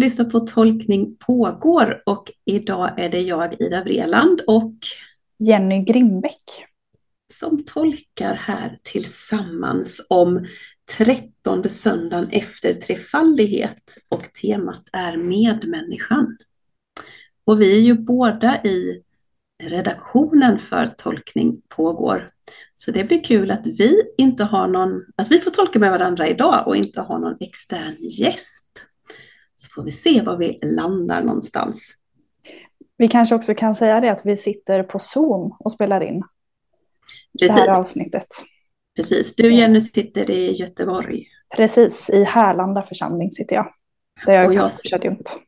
lyssnar på Tolkning pågår och idag är det jag, Ida Vreland och Jenny Grimbeck som tolkar här tillsammans om trettonde söndagen efter trefaldighet och temat är medmänniskan. Och vi är ju båda i redaktionen för Tolkning pågår. Så det blir kul att vi inte har någon, att vi får tolka med varandra idag och inte har någon extern gäst. Så får vi se var vi landar någonstans. Vi kanske också kan säga det att vi sitter på Zoom och spelar in Precis. det här avsnittet. Precis. Du Jenny sitter i Göteborg. Precis, i Härlanda församling sitter jag. Där jag är pastorsadjunkt.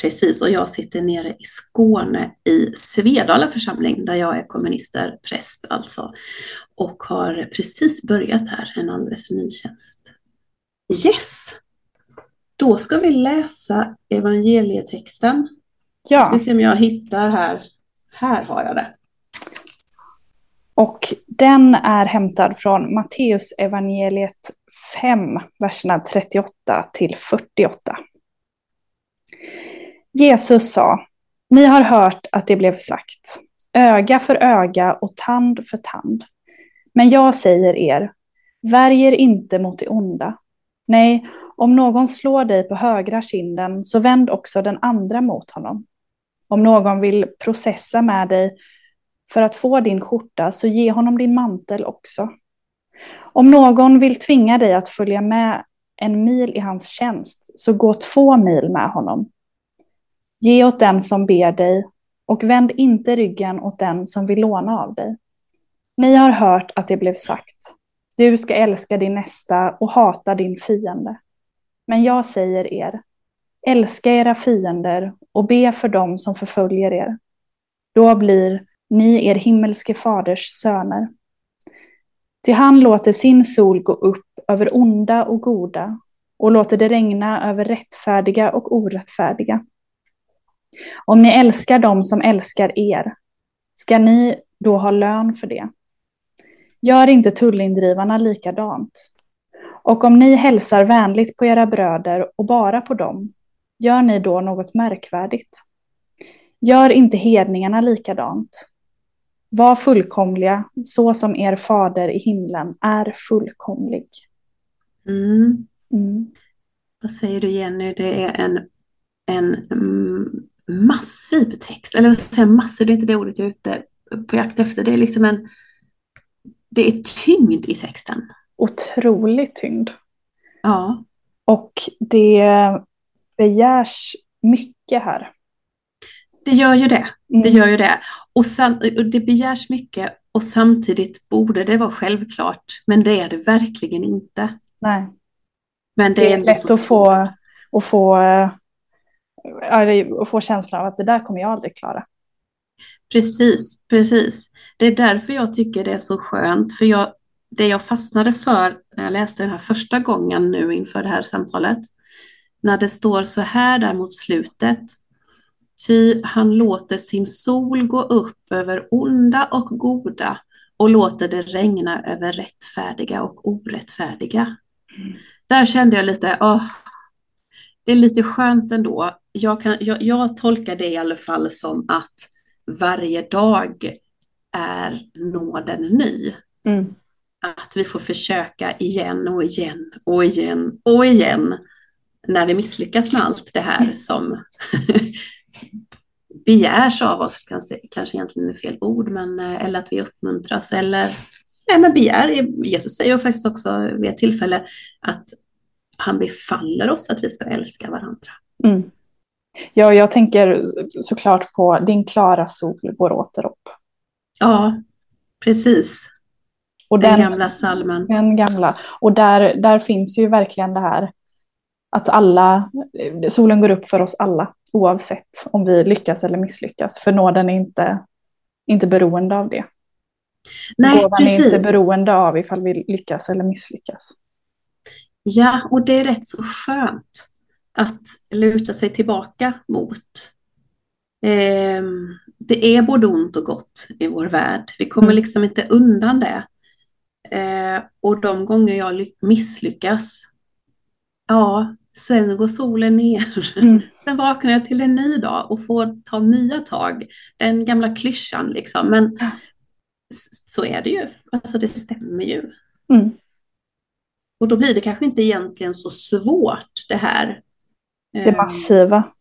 Precis, och jag sitter nere i Skåne i Svedala församling där jag är komministerpräst alltså. Och har precis börjat här, en alldeles ny tjänst. Yes! Då ska vi läsa evangelietexten. Ja. Ska vi se om jag hittar här. Här har jag det. Och den är hämtad från Matteus evangeliet 5, verserna 38 till 48. Jesus sa, ni har hört att det blev sagt, öga för öga och tand för tand. Men jag säger er, värjer inte mot det onda. Nej, om någon slår dig på högra kinden, så vänd också den andra mot honom. Om någon vill processa med dig för att få din skjorta, så ge honom din mantel också. Om någon vill tvinga dig att följa med en mil i hans tjänst, så gå två mil med honom. Ge åt den som ber dig och vänd inte ryggen åt den som vill låna av dig. Ni har hört att det blev sagt, du ska älska din nästa och hata din fiende. Men jag säger er, älska era fiender och be för dem som förföljer er. Då blir ni er himmelske faders söner. Till han låter sin sol gå upp över onda och goda och låter det regna över rättfärdiga och orättfärdiga. Om ni älskar dem som älskar er, ska ni då ha lön för det. Gör inte tullindrivarna likadant. Och om ni hälsar vänligt på era bröder och bara på dem, gör ni då något märkvärdigt. Gör inte hedningarna likadant. Var fullkomliga, så som er fader i himlen är fullkomlig. Mm. Mm. Vad säger du Jenny? Det är en, en mm, massiv text, eller vad säger massiv, det är inte det ordet jag är ute på jakt efter. Det är liksom en, det är tyngd i texten. Otrolig tyngd. Ja. Och det begärs mycket här. Det gör ju det. Mm. Det gör ju det. Och, sam, och det begärs mycket och samtidigt borde det vara självklart, men det är det verkligen inte. Nej. Men det, Det är är lätt att få, att få, det- att få känslan av att det där kommer jag aldrig klara. Precis, precis. Det är därför jag tycker det är så skönt, för jag, det jag fastnade för när jag läste den här första gången nu inför det här samtalet, när det står så här där mot slutet, ty han låter sin sol gå upp över onda och goda och låter det regna över rättfärdiga och orättfärdiga. Där kände jag lite, åh, det är lite skönt ändå. Jag, kan, jag, jag tolkar det i alla fall som att varje dag är nåden ny. Mm. Att vi får försöka igen och igen och igen och igen när vi misslyckas med allt det här som begärs av oss, kanske, kanske egentligen är fel ord, men, eh, eller att vi uppmuntras eller nej, men begär. Jesus säger faktiskt också vid ett tillfälle att han befaller oss att vi ska älska varandra. Mm. Ja, jag tänker såklart på din klara sol går åter upp. Ja, precis. Och Den, den, gamla salmen. den gamla. Och där, där finns ju verkligen det här att alla, solen går upp för oss alla, oavsett om vi lyckas eller misslyckas. För nåden är inte, inte beroende av det. Nej, Gåvan är precis. inte beroende av ifall vi lyckas eller misslyckas. Ja, och det är rätt så skönt att luta sig tillbaka mot. Ehm, det är både ont och gott i vår värld. Vi kommer Mm. liksom inte undan det. Eh, och de gånger jag ly- misslyckas, ja, sen går solen ner. Mm. Sen vaknar jag till en ny dag och får ta nya tag. Den gamla klyschan liksom. Men Ja. så är det ju. Alltså det stämmer ju. Mm. Och då blir det kanske inte egentligen så svårt det här. Det Eh, massiva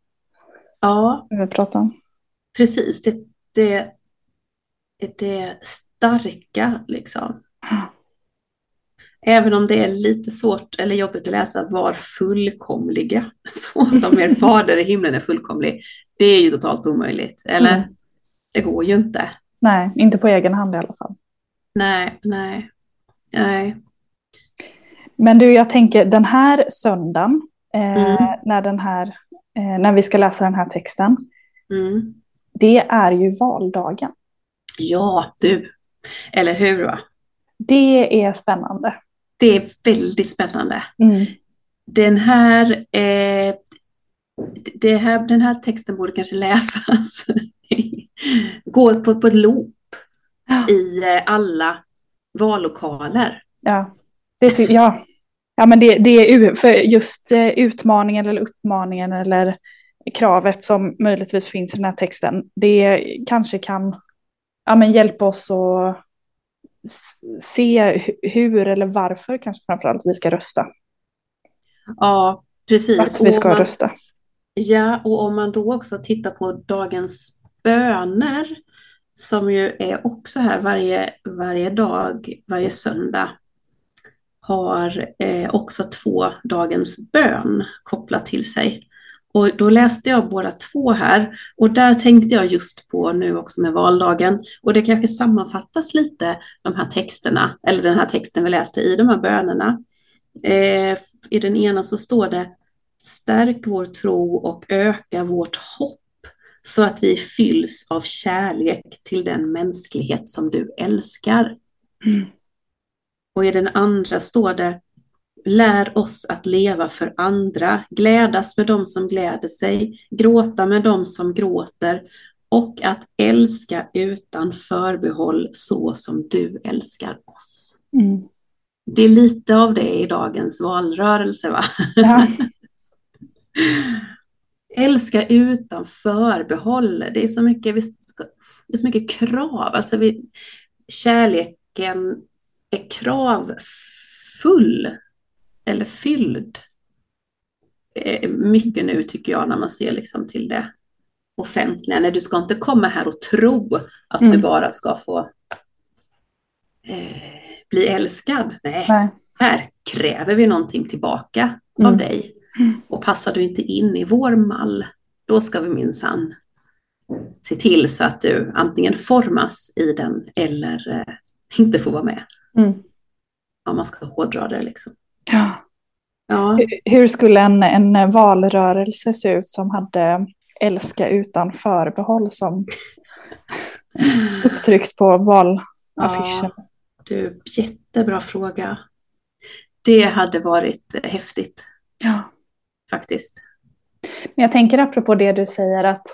Ja, vi pratar om. Precis. Det, det, det starka liksom. Även om det är lite svårt eller jobbigt att läsa var fullkomliga, så som er fader i himlen är fullkomlig. Det är ju totalt omöjligt, eller? Mm. Det går ju inte. Nej, inte på egen hand i alla fall. Nej, nej, nej. Men du, jag tänker den här söndagen, eh, Mm. när, den här, eh, när vi ska läsa den här texten, Mm. Det är ju valdagen. Ja, du. Eller hur? Va? Det är spännande. Det är väldigt spännande. Mm. Den här, eh, det här, den här texten borde kanske läsas. Gå på, på ett loop Ja. i eh, alla vallokaler. Ja, det, ja. ja men det, det är för just eh, utmaningen eller uppmaningen eller kravet som möjligtvis finns i den här texten. Det kanske kan ja, men hjälpa oss att se hu- hur eller varför kanske framförallt vi ska rösta. Ja, precis. Att vi ska man- rösta. Ja, och om man då också tittar på dagens böner, som ju är också här varje, varje dag, varje söndag, har eh, också två dagens bön kopplat till sig. Och då läste jag båda två här och där tänkte jag just på nu också med valdagen och det kanske sammanfattas lite de här texterna, eller den här texten vi läste i de här bönerna. Eh, I den ena så står det Stärk vår tro och öka vårt hopp så att vi fylls av kärlek till den mänsklighet som du älskar. Mm. Och i den andra står det Lär oss att leva för andra, glädas med dem som gläder sig, gråta med dem som gråter och att älska utan förbehåll så som du älskar oss. Mm. Det är lite av det i dagens valrörelse va? Ja. Älska utan förbehåll. Det är så mycket, det är så mycket krav. Alltså vi, kärleken är kravfull eller fylld. Eh, Mycket nu tycker jag när man ser liksom till det offentliga. Nej, du ska inte komma här och tro att du Mm. bara ska få eh, bli älskad. Nej, Nej. här kräver vi någonting tillbaka av Mm. dig. Mm. Och passar du inte in i vår mall, då ska vi minsann se till så att du antingen formas i den eller eh, inte får vara med. Mm. Om man ska hårdra det liksom. Ja. Ja, Hur- Hur skulle en, en valrörelse se ut som hade älska utan förbehåll som upptryckt på valaffischen? ja du, jättebra fråga. Det hade varit häftigt Ja. faktiskt. Men jag tänker apropå det du säger att,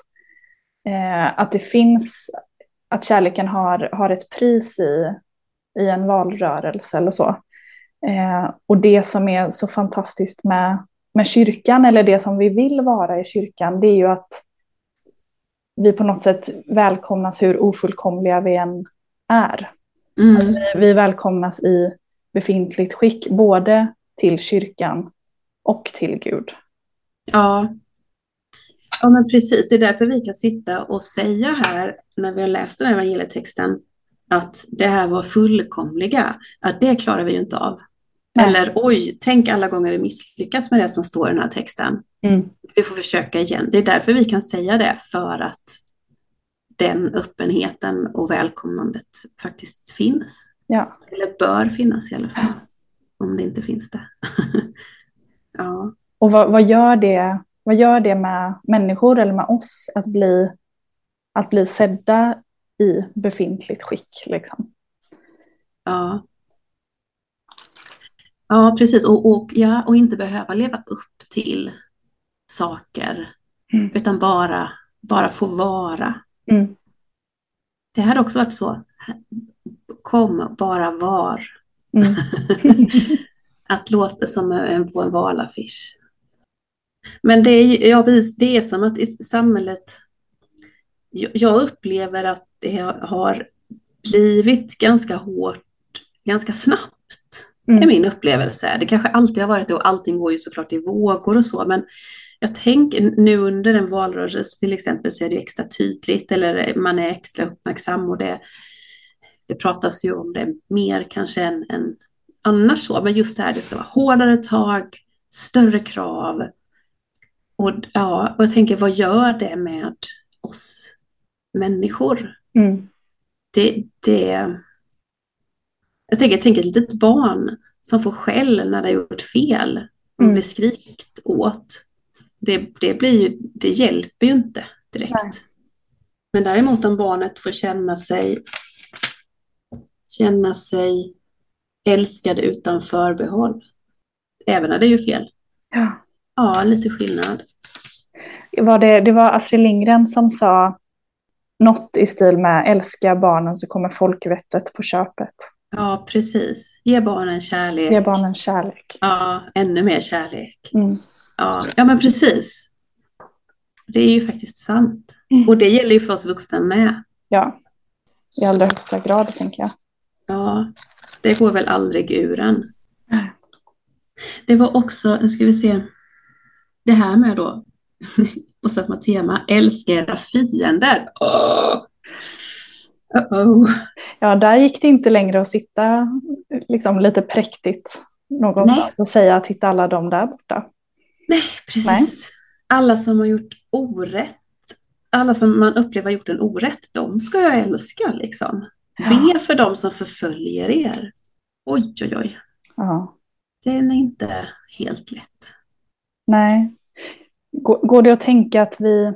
eh, att det finns, att kärleken har, har ett pris i, i en valrörelse eller så. Eh, och det som är så fantastiskt med, med kyrkan, eller det som vi vill vara i kyrkan, det är ju att vi på något sätt välkomnas hur ofullkomliga vi än är. Mm. Alltså vi, vi välkomnas i befintligt skick, både till kyrkan och till Gud. Ja. ja, men precis. Det är därför vi kan sitta och säga här när vi har läst den här evangelietexten att det här var fullkomliga, att det klarar vi ju inte av. Nej. Eller oj, tänk alla gånger vi misslyckas med det som står i den här texten. Mm. Vi får försöka igen. Det är därför vi kan säga det, för att den öppenheten och välkomnandet faktiskt finns. Ja. Eller bör finnas i alla fall, om det inte finns det. ja. Och vad, vad, gör det, vad gör det med människor eller med oss att bli, att bli sedda i befintligt skick? Liksom? Ja. Ja, precis. Och, och, ja, och inte behöva leva upp till saker, Mm. utan bara, bara få vara. Mm. Det hade också varit så. Kom, bara var. Mm. Att låta som en, på en valaffisch. Men det är, ja, det är som att i samhället, jag upplever att det har blivit ganska hårt, ganska snabbt. Mm. är min upplevelse. Det kanske alltid har varit det och allting går ju såklart i vågor och så, men jag tänker nu under en valrörelse till exempel så är det extra tydligt eller man är extra uppmärksam och det, det pratas ju om det mer kanske än, än annars så, men just det här, det ska vara hårdare tag, större krav. Och, ja, och jag tänker, vad gör det med oss människor? Mm. Det, det, jag tänker, tänker ett litet barn som får skäll när det har gjort fel och Mm. blir skrikt åt. Det, det, blir ju, det hjälper ju inte direkt. Nej. Men däremot om barnet får känna sig, känna sig älskad utan förbehåll, även när det gör fel. Ja. Ja, lite skillnad. Var det, det var Astrid Lindgren som sa något i stil med älska barnen så kommer folkvettet på köpet. Ja, precis. Ge barnen kärlek. Ge barnen kärlek. Ja, ännu mer kärlek. Mm. Ja, ja men precis. Det är ju faktiskt sant. Mm. Och det gäller ju för oss vuxna med. Ja, i allra högsta grad tänker jag. Ja, det går väl aldrig ur en. Det var också, nu ska vi se, det här med då, på samma tema, älska era fiender. Åh. Uh-oh. Ja, där gick det inte längre att sitta liksom, lite präktigt någonstans och säga titta alla de där borta. Nej, precis. Alla som har gjort orätt, alla som man upplever har gjort en orätt, de ska jag älska liksom. Ja. Be för dem som förföljer er. Oj, oj, oj. Ja. Den är inte helt lätt. Nej. Går, går det att tänka att vi,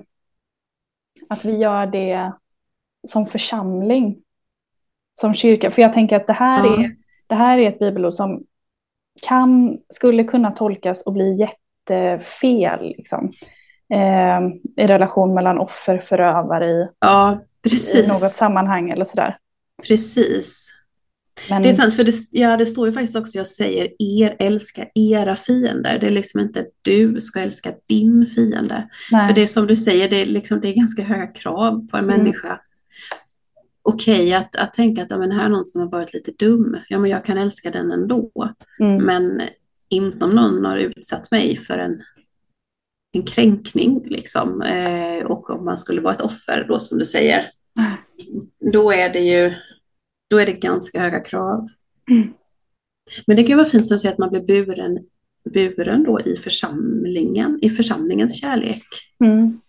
att vi gör det som församling? Som kyrka? För jag tänker att det här, Ja. är, det här är ett bibelord som kan, skulle kunna tolkas och bli jättefel. Liksom. Eh, I relation mellan offer och förövare i, Ja, i något sammanhang eller sådär. Precis. Men, Det är sant, för det, ja, det står ju faktiskt också, jag säger er älska era fiender. Det är liksom inte du ska älska din fiende. nej. För det är som du säger, det är, liksom, det är ganska höga krav på en Mm. människa. Okej att, att tänka att ja, men här är någon som har varit lite dum, ja men jag kan älska den ändå. Mm. Men inte om någon har utsatt mig för en, en kränkning liksom. Eh, och om man skulle vara ett offer då som du säger. Då är det ju då är det ganska höga krav. Mm. Men det kan vara fint som att säga att man blir buren, buren då i församlingen, i församlingens kärlek. Mm.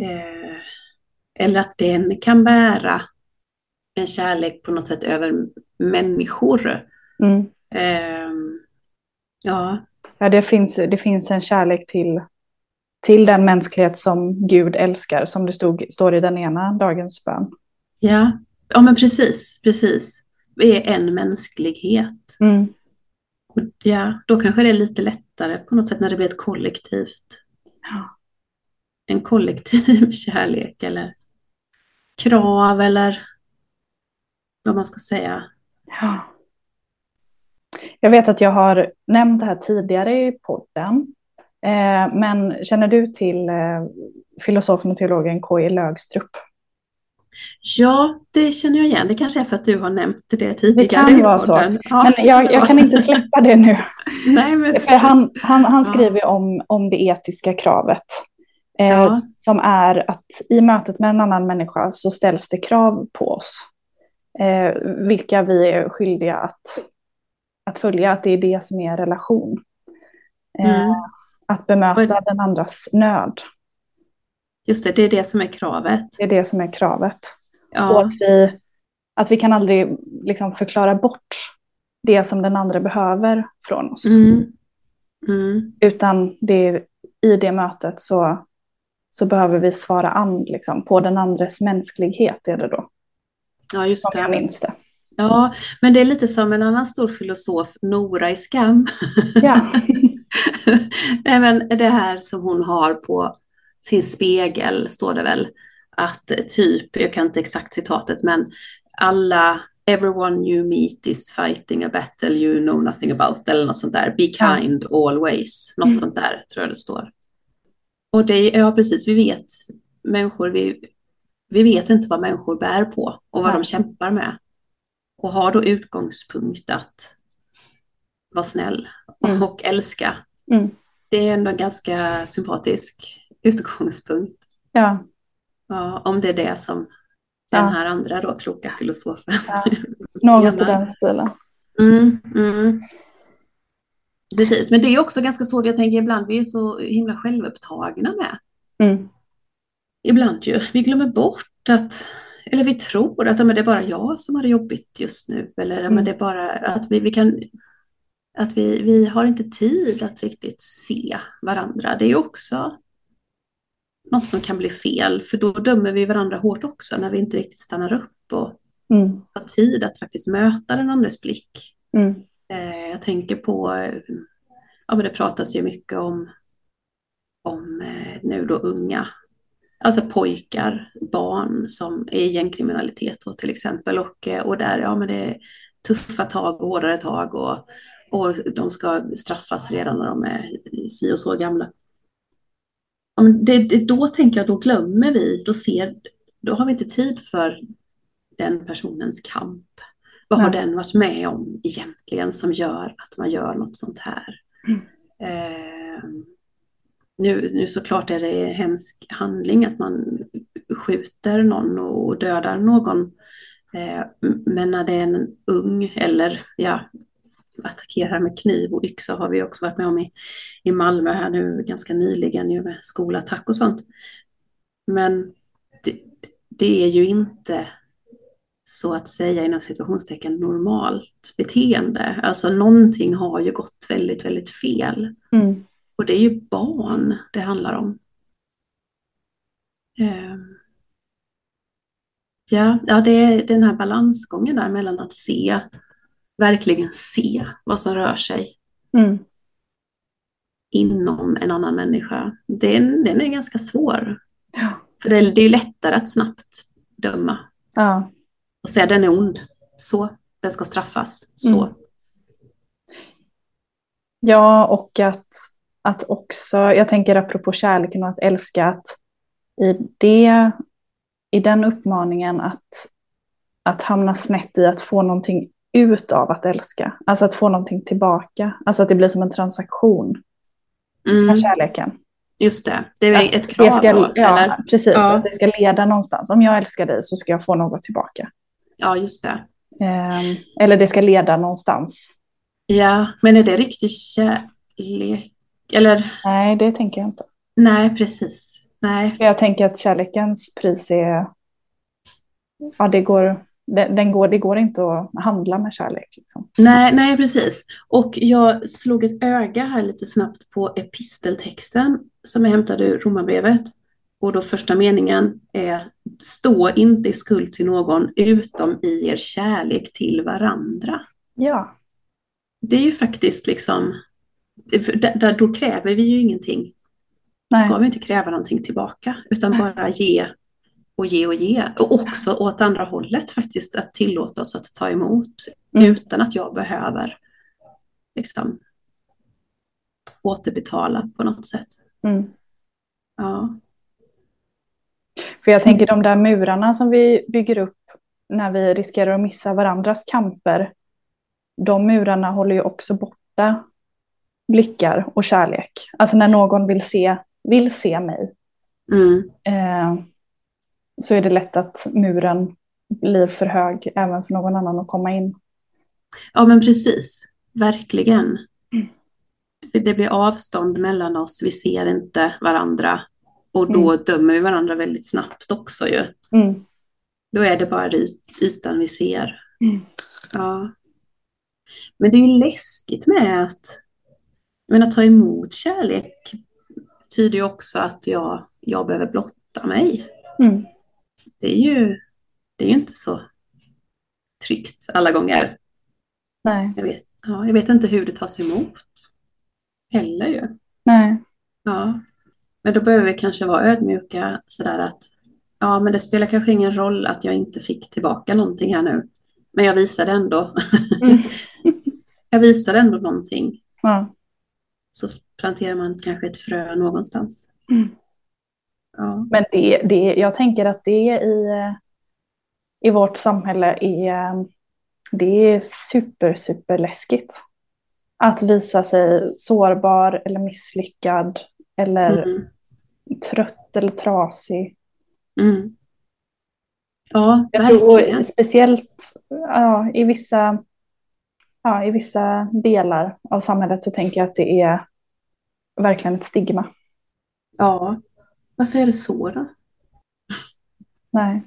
Eh, eller att den kan bära en kärlek på något sätt över människor. Mm. Eh, ja, Ja, det finns, det finns en kärlek till, till den mänsklighet som Gud älskar, som det stod, står i den ena dagens bön. ja, ja, men precis, precis. Vi är en mänsklighet. Mm. Och ja, då kanske det är lite lättare på något sätt när det blir ett kollektivt, Ja. en kollektiv kärlek eller krav eller vad man ska säga. Ja. Jag vet att jag har nämnt det här tidigare i podden, eh, men känner du till eh, filosofen och teologen K.E. Lögstrup? Ja, det känner jag igen. Det kanske är för att du har nämnt det tidigare kan i vara så. Ja, Men jag, jag kan inte släppa det nu. Nej, men... För han, han, han Ja. skriver ju om, om det etiska kravet. Eh, Ja. Som är att i mötet med en annan människa så ställs det krav på oss. Eh, vilka vi är skyldiga att, att följa, att det är det som är relation. Eh, Mm. Att bemöta den andras nöd, Just det, det är det som är kravet. det är det som är kravet. Och Ja, att vi, att vi kan aldrig liksom förklara bort det som den andra behöver från oss. mm. Mm. Utan det är, i det mötet så, så behöver vi svara an liksom, på den andres mänsklighet, är det då, ja just som jag det. minns det. Ja, men det är lite som en annan stor filosof, Nora i Skam. Ja. Även det här som hon har på sin spegel, står det väl, att typ, jag kan inte exakt citatet, men alla everyone you meet is fighting a battle you know nothing about eller något sånt där. Be kind always. Något mm. sånt där tror jag det står. Och det, ja precis, vi vet människor, vi, vi vet inte vad människor bär på och vad ja. de kämpar med. Och har då utgångspunkt att vara snäll mm. och älska. Mm. Det är ändå en ganska sympatisk utgångspunkt. Ja. ja om det är det som den här andra då kloka filosofen. Ja. Något i den stilen. Mm, mm. Precis, men det är också ganska svårt. Jag tänker ibland vi är så himla självupptagna med. Mm. Ibland ju. Vi glömmer bort att, eller vi tror att men det är bara jag som har det jobbigt just nu. Eller mm. men det är bara att vi, vi kan, att vi, vi har inte tid att riktigt se varandra. Det är också något som kan bli fel, för då dömer vi varandra hårt också när vi inte riktigt stannar upp och mm. har tid att faktiskt möta den andres blick. Mm. Eh, jag tänker på, ja men det pratas ju mycket om, om eh, nu då unga, alltså pojkar, barn som är i gängkriminalitet då till exempel och, eh, och där, ja men det är tuffa tag och hårdare tag och, och de ska straffas redan när de är si och så gamla det, det, då tänker jag, då glömmer vi, då, ser, då har vi inte tid för den personens kamp. Vad har den varit med om egentligen som gör att man gör något sånt här? Mm. Eh, nu, nu såklart är det en hemsk handling att man skjuter någon och dödar någon. Eh, men när det är en ung eller ja, attackerar med kniv och yxa har vi också varit med om i, i Malmö här nu ganska nyligen ju med skolattack och sånt. Men det, det är ju inte så att säga inom situationstecken normalt beteende. Alltså någonting har ju gått väldigt, väldigt fel. Mm. Och det är ju barn det handlar om. Um. Ja, ja, det är den här balansgången där mellan att se verkligen se vad som rör sig mm. inom en annan människa. Den, den är ganska svår. Ja. För det, det är lättare att snabbt döma. Ja. Och säga den är ond. Så, den ska straffas. Så. Mm. Ja, och att, att också, jag tänker apropå kärleken och att älska, att i, det, i den uppmaningen att, att hamna snett i att få någonting ut av att älska. Alltså att få någonting tillbaka. Alltså att det blir som en transaktion. Mm. kärleken. Just det, det är att ett krav ska, då, Ja, precis. Ja. Att det ska leda någonstans. Om jag älskar dig så ska jag få något tillbaka. Ja, just det. Um, eller det ska leda någonstans. Ja, men är det riktig kärlek? Eller? Nej, det tänker jag inte. Nej, precis. Nej. Jag tänker att kärlekens pris är... Ja, det går den, den, går, det går inte att handla med kärlek. Liksom. Nej, nej, precis. Och jag slog ett öga här lite snabbt på episteltexten som är hämtad ur Romarbrevet. Och då första meningen är Stå inte i skuld till någon utom i er kärlek till varandra. Ja. Det är ju faktiskt liksom, där, då kräver vi ju ingenting. Nej. Ska vi inte kräva någonting tillbaka, utan bara ge och ge och ge. Och också åt andra hållet faktiskt, att tillåta oss att ta emot mm. utan att jag behöver liksom, återbetala på något sätt. Mm. Ja. För jag tänker de där murarna som vi bygger upp när vi riskerar att missa varandras kamper, de murarna håller ju också borta blickar och kärlek. Alltså när någon vill se, vill se mig. Mm. Eh, så är det lätt att muren blir för hög även för någon annan att komma in. Ja men precis, verkligen. Mm. Det blir avstånd mellan oss, vi ser inte varandra och då mm. dömer vi varandra väldigt snabbt också ju. Mm. Då är det bara yt ytan vi ser. Mm. Ja. Men det är ju läskigt med att, men att ta emot kärlek betyder ju också att jag, jag behöver blotta mig. Mm det är ju, det är ju inte så tryggt alla gånger. Nej. Jag vet, ja, jag vet inte hur det tas emot heller ju. Nej. Ja. Men då behöver vi kanske vara ödmjuka sådär att ja, men det spelar kanske ingen roll att jag inte fick tillbaka någonting här nu. Men jag visade ändå. Mm. jag visade ändå någonting. Ja. Så planterar man kanske ett frö någonstans. Mm. Ja. Men det, det, jag tänker att det i, i vårt samhälle är, det är super, super läskigt. Att visa sig sårbar eller misslyckad eller Mm. trött eller trasig. Mm. Ja, Jag tror verkligen. och speciellt ja, i, vissa, ja, i vissa delar av samhället så tänker jag att det är verkligen ett stigma. Ja. Varför är det så då? Nej.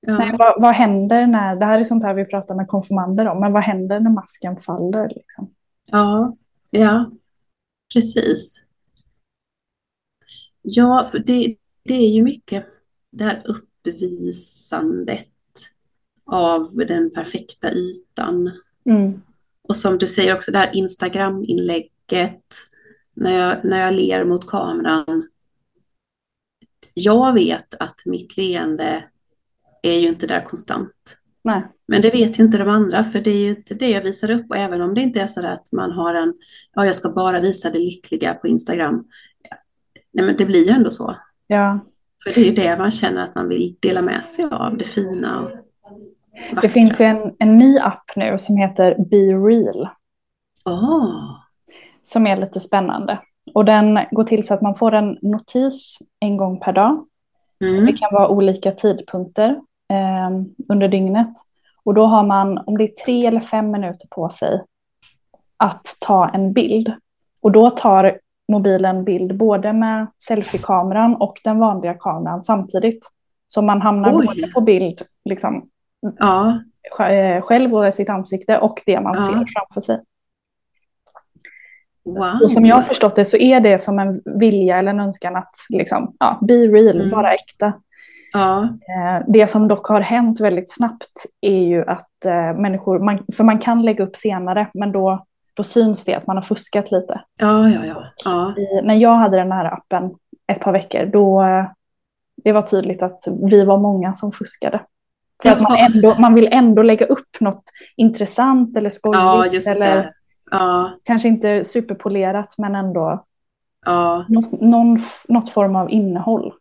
Ja. Nej, vad, vad händer när, det här är sånt här vi pratar med konfirmander om, men vad händer när masken faller? Liksom? Ja, ja, precis. Ja, för det, det är ju mycket det här uppvisandet av den perfekta ytan. Mm. Och som du säger också, det här Instagram-inlägget, när jag, när jag ler mot kameran. Jag vet att mitt leende är ju inte där konstant. Nej. Men det vet ju inte de andra, för det är ju inte det jag visar upp. Och även om det inte är så att man har en, ja, jag ska bara visa det lyckliga på Instagram. Nej, men det blir ju ändå så. Ja. För det är ju det man känner att man vill dela med sig av, det fina och vackra. Det finns ju en, en ny app nu som heter Be Real, Åh, som är lite spännande. Och den går till så att man får en notis en gång per dag. Det mm. kan vara olika tidpunkter eh, under dygnet. Och då har man, om det är tre eller fem minuter på sig, att ta en bild. Och då tar mobilen bild både med selfiekameran och den vanliga kameran samtidigt. Så man hamnar Oj. både på bild liksom, Ja, eh, själv och sitt ansikte och det man Ja. ser framför sig. wow. Och som jag har förstått det så är det som en vilja eller en önskan att liksom, ja, be real, Mm. vara äkta. Ja, Eh, Det som dock har hänt väldigt snabbt är ju att eh, människor, man, för man kan lägga upp senare, men då, då syns det att man har fuskat lite. ja, ja, ja. ja. I, när jag hade den här appen ett par veckor, då det var tydligt att vi var många som fuskade. För att man, ändå, man vill ändå lägga upp något intressant eller skojigt. Ja, eller kanske inte superpolerat, men ändå ja. något, någon, något form av innehåll.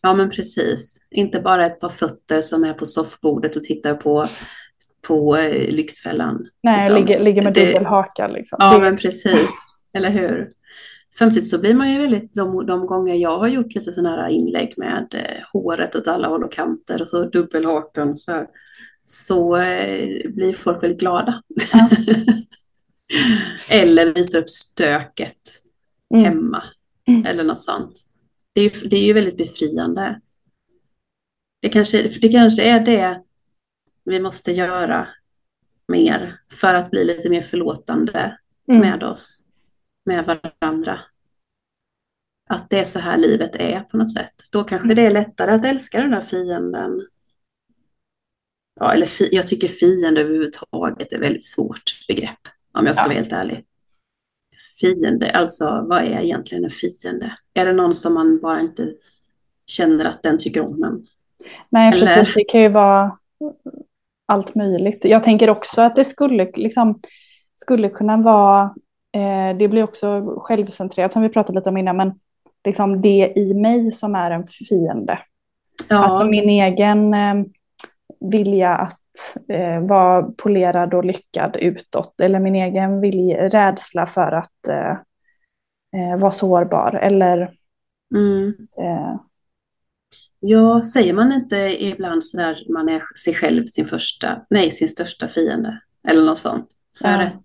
Ja, men precis. Inte bara ett par fötter som är på soffbordet och tittar på, på eh, Lyxfällan. Nej, Liksom. ligger, ligger med Det- dubbel haka. Liksom. Ja, men precis. Eller hur? Samtidigt så blir man ju väldigt, de, de gånger jag har gjort lite sådana här inlägg med eh, håret åt alla håll och kanter och så dubbelhaken så här, så eh, blir folk väldigt glada. Ja. Eller visar upp stöket Mm. hemma Mm. eller något sånt. Det är, ju, det är ju väldigt befriande. Det kanske, det kanske är det vi måste göra mer för att bli lite mer förlåtande Mm. med oss, med varandra. Att det är så här livet är på något sätt. Då kanske det är lättare att älska den där fienden. Ja, eller fi, jag tycker fiende överhuvudtaget är ett väldigt svårt begrepp, om jag ska Ja. vara helt ärlig. Fiende, alltså vad är egentligen en fiende? Är det någon som man bara inte känner att den tycker om en? Nej, Eller- precis. Det kan ju vara allt möjligt. Jag tänker också att det skulle, liksom, skulle kunna vara, eh, det blir också självcentrerat som vi pratade lite om innan, men liksom det i mig som är en fiende. Ja, Alltså min egen eh, vilja att eh, vara polerad och lyckad utåt, eller min egen vilja, rädsla för att eh, eh, vara sårbar, eller mm. Ja, säger man inte ibland sådär man är sig själv sin första, nej sin största fiende? Eller något sånt. Så Ja. rätt.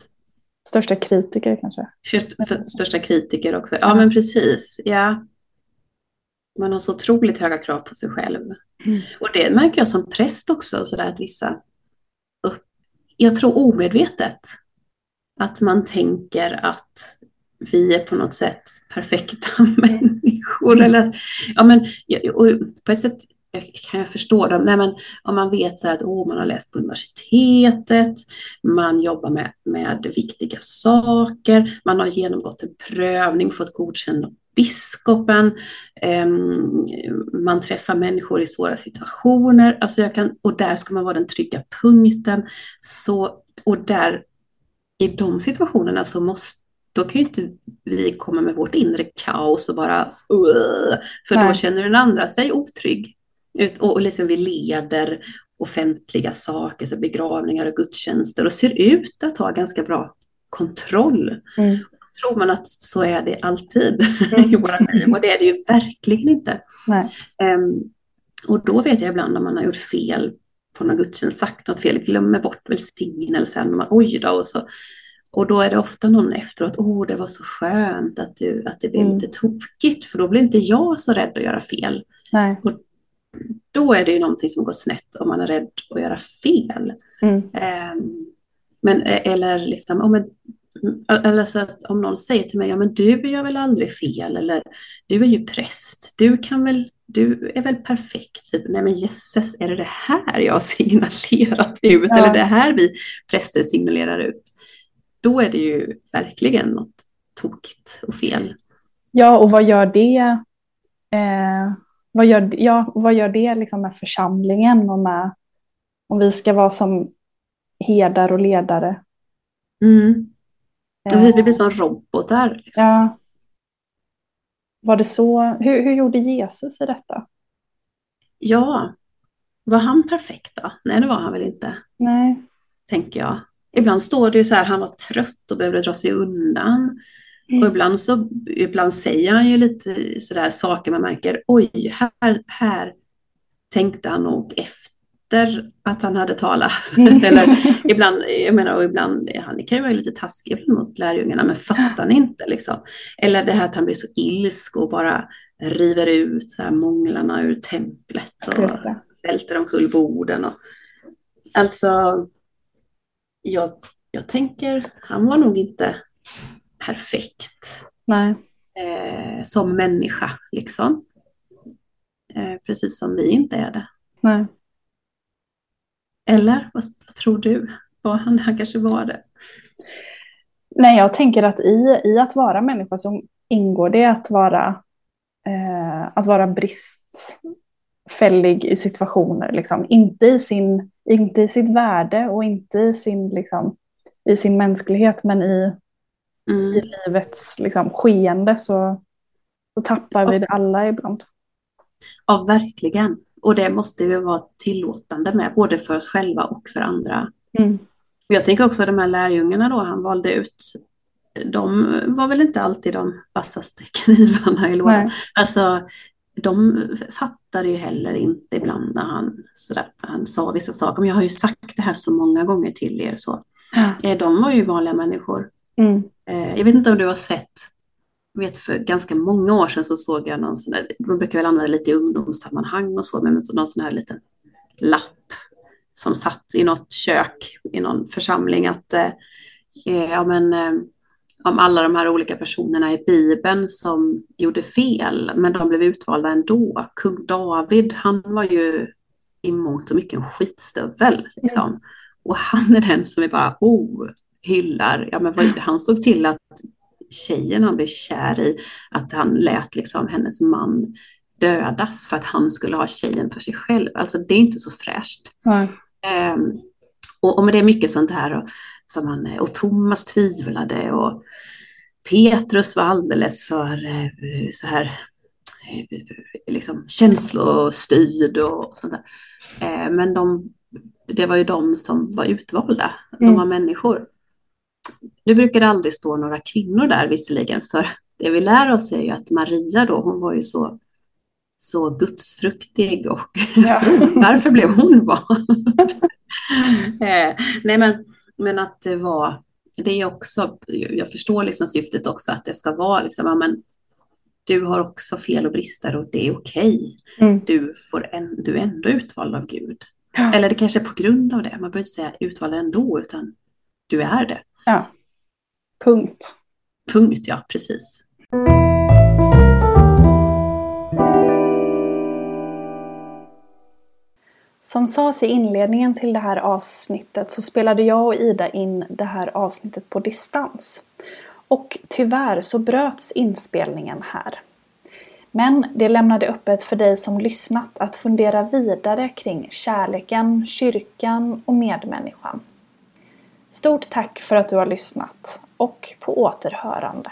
största kritiker kanske. För, största kritiker också. Ja, men precis. Ja. Man har så otroligt höga krav på sig själv. Mm. Och det märker jag som präst också, så där att vissa, jag tror omedvetet, att man tänker att vi är på något sätt perfekta människor. Eller att, ja, men, och på ett sätt kan jag förstå dem. Nej, men, om man vet så här att oh, man har läst på universitetet, man jobbar med, med viktiga saker, man har genomgått en prövning, fått godkänd biskopen, eh, man träffar människor i svåra situationer, alltså jag kan, och där ska man vara den trygga punkten. Så, och där, i de situationerna så måste då kan ju inte vi komma med vårt inre kaos och bara för då känner den andra sig otrygg. Och, och liksom vi leder offentliga saker, så begravningar och gudstjänster och ser ut att ha ganska bra kontroll. Mm. Tror man att så är det alltid mm. i våra liv och det är det ju verkligen inte. Um, och då vet jag ibland när man har gjort fel på någon gudstjänst, sagt något fel, glömmer bort välsignelsen, oj då, och så och då är det ofta någon efteråt, åh oh, det var så skönt att, du, att det blev mm. lite tokigt, för då blir inte jag så rädd att göra fel. Nej. Och då är det ju någonting som går snett om man är rädd att göra fel. Mm. Um, men, eh, eller liksom, oh, men, eller så att om någon säger till mig, ja men du gör väl aldrig fel, eller du är ju präst, du kan väl, du är väl perfekt. Typ, nej men jösses, är det det här jag har signalerat ut, ja. eller det här vi präster signalerar ut? Då är det ju verkligen något tokigt och fel. Ja, och vad gör det? Eh, vad gör, ja, vad gör det liksom med församlingen och med om vi ska vara som herdar och ledare? Mm. Eh, vi blir som robotar. Liksom. Ja. Var det så? Hur, hur gjorde Jesus i detta? Ja, var han perfekt då? Nej, det var han väl inte. Nej. Tänker jag. Ibland står det ju så här, han var trött och behövde dra sig undan. Mm. Och ibland, så, ibland säger han ju lite sådär saker man märker, oj, här, här tänkte han nog efter att han hade talat. Mm. Eller ibland, jag menar, och ibland, han kan ju vara lite taskig mot lärjungarna, men fattar ni inte liksom? Eller det här att han blir så ilsk och bara river ut så här månglarna ur templet och välter omkull borden. Och, alltså, jag, jag tänker, han var nog inte perfekt. Nej. Eh, som människa, liksom. Eh, precis som vi inte är det. Nej. Eller vad, vad tror du? Var han, han kanske var det? Nej, jag tänker att i, i att vara människa så ingår det att vara, eh, att vara bristfällig i situationer. Liksom. Inte i sin inte i sitt värde och inte i sin, liksom, i sin mänsklighet men i, mm. i livets liksom, skeende så, så tappar vi det alla ibland. Ja, verkligen. Och det måste vi vara tillåtande med, både för oss själva och för andra. Mm. Jag tänker också de här lärjungarna då han valde ut, de var väl inte alltid de vassaste knivarna i lådan. Alltså, de fattade ju heller inte ibland när han, sådär, han sa vissa saker. Men jag har ju sagt det här så många gånger till er. Så. Ja. Eh, de var ju vanliga människor. Mm. Eh, jag vet inte om du har sett, jag vet för ganska många år sedan så såg jag någon sån där, de brukar väl använda lite i ungdomssammanhang och så, men någon sån här liten lapp som satt i något kök i någon församling att eh, ja men om alla de här olika personerna i Bibeln som gjorde fel, men de blev utvalda ändå. Kung David, han var ju i mångt och mycket en skitstövel. Liksom. Mm. Och han är den som vi bara oh, hyllar. Ja, men vad, han såg till att tjejen han blev kär i, att han lät liksom hennes man dödas för att han skulle ha tjejen för sig själv. Alltså det är inte så fräscht. Mm. Um, och, och det är mycket sånt här. Och, som han, och Thomas tvivlade och Petrus var alldeles för eh, så här eh, liksom känslostyrd och sånt där. Eh, men de, det var ju de som var utvalda, de mm. var människor. Nu brukar det aldrig stå några kvinnor där visserligen, för det vi lär oss är ju att Maria då, hon var ju så, så gudsfruktig och ja. därför blev hon vald. nej men men att det var, det är också, jag förstår liksom syftet också att det ska vara liksom, ja, men du har också fel och brister och det är okej. Okay. Mm. Du, du är ändå utvald av Gud. Ja. Eller det kanske är på grund av det, man behöver inte säga utvald ändå, utan du är det. Ja, punkt. Punkt, ja, precis. Som sades i inledningen till det här avsnittet så spelade jag och Ida in det här avsnittet på distans. Och tyvärr så bröts inspelningen här. Men det lämnade öppet för dig som lyssnat att fundera vidare kring kärleken, kyrkan och medmänniskan. Stort tack för att du har lyssnat och på återhörande.